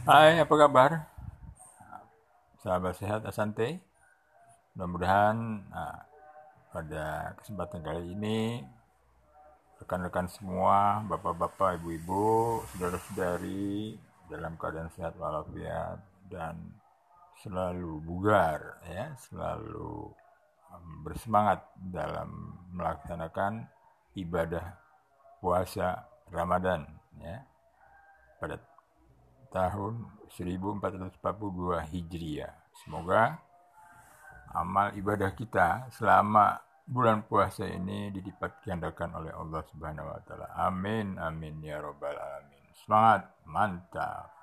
Hai, apa kabar? Sahabat sehat Asante. Mudah-mudahan nah, pada kesempatan kali ini rekan-rekan semua, bapak-bapak, ibu-ibu, saudara-saudari dalam keadaan sehat walafiat dan selalu bugar ya, selalu um, bersemangat dalam melaksanakan ibadah puasa Ramadan ya pada tahun 1442 Hijriah. Semoga amal ibadah kita selama bulan puasa ini dilipat gandakan oleh Allah Subhanahu wa taala. Amin amin ya rabbal alamin. Semangat, mantap.